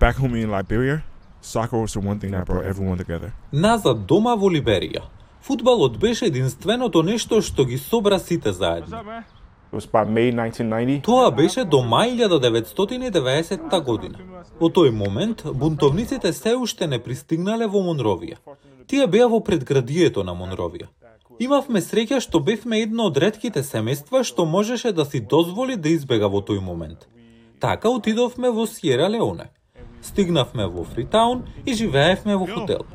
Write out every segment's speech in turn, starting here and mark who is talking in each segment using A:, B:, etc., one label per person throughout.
A: Back home in Liberia, soccer was the one thing that brought everyone together.
B: Назад дома во Либерија. Фудбалот беше единственото нешто што ги собра сите заедно.
A: It was by May 1990.
B: Тоа беше до мај 1990 година. Во тој момент, бунтовниците се уште не пристигнале во Монровија. Тие беа во предградието на Монровија. Имавме среќа што бевме едно од ретките семејства што можеше да си дозволи да избега во тој момент. Така отидовме во Сиера Леоне. Стигнавме во Фритаун и живеевме во хотел.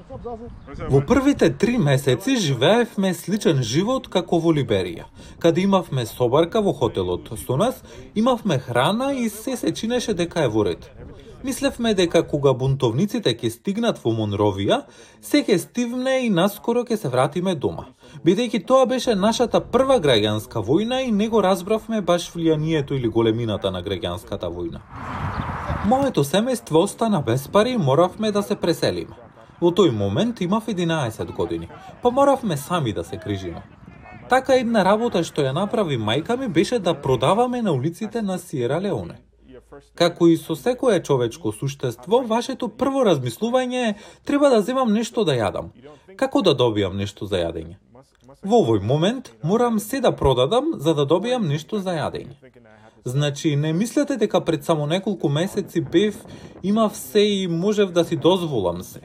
B: Во првите три месеци живеевме сличен живот како во Либерија, каде имавме собарка во хотелот со нас, имавме храна и се се чинеше дека е во ред. Мислевме дека кога бунтовниците ќе стигнат во Монровија, се ќе стивне и наскоро ќе се вратиме дома. Бидејќи тоа беше нашата прва граѓанска војна и не го разбравме баш влијанието или големината на граѓанската војна. Моето семејство остана без пари и моравме да се преселиме. Во тој момент имав 11 години, па моравме сами да се крижиме. Така една работа што ја направи мајка ми беше да продаваме на улиците на Сиера Леоне. Како и со секое човечко суштество, вашето прво размислување е треба да земам нешто да јадам. Како да добијам нешто за јадење? Во овој момент морам се да продадам за да добијам нешто за јадење. Значи, не мислете дека пред само неколку месеци бев, имав се и можев да си дозволам се.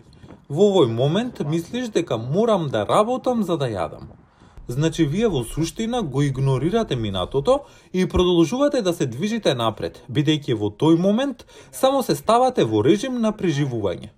B: Во овој момент мислиш дека морам да работам за да јадам. Значи, вие во суштина го игнорирате минатото и продолжувате да се движите напред, бидејќи во тој момент само се ставате во режим на преживување.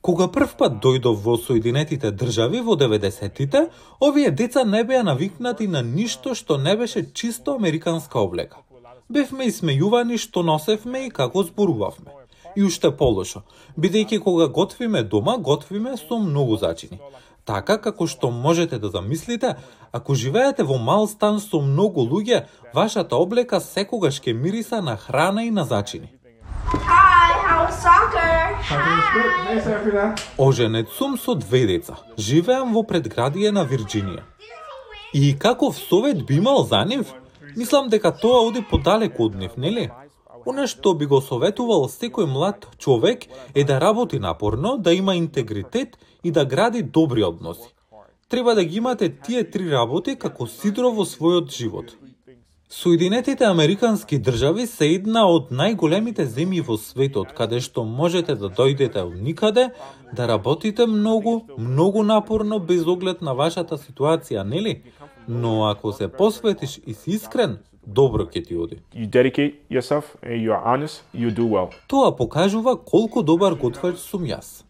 B: Кога прв пат дојдов во Соединетите држави во 90-тите, овие деца не беа навикнати на ништо што не беше чисто американска облека. Бевме исмејувани што носевме и како зборувавме. И уште полошо, бидејќи кога готвиме дома, готвиме со многу зачини. Така како што можете да замислите, ако живеете во мал стан со многу луѓе, вашата облека секогаш ќе мириса на храна и на зачини. Оженет сум со две деца. Живеам во предградие на Вирџинија. И каков совет би имал за нив? Мислам дека тоа оди подалеку од нив, нели? Оно што би го советувал секој млад човек е да работи напорно, да има интегритет и да гради добри односи. Треба да ги имате тие три работи како сидро во својот живот. Соединетите Американски држави се една од најголемите земји во светот, каде што можете да дојдете од никаде, да работите многу, многу напорно без оглед на вашата ситуација, нели? Но ако се посветиш и си искрен, добро ќе ти оди.
A: You dedicate yourself and you are honest, you do well.
B: Тоа покажува колку добар готвач сум јас.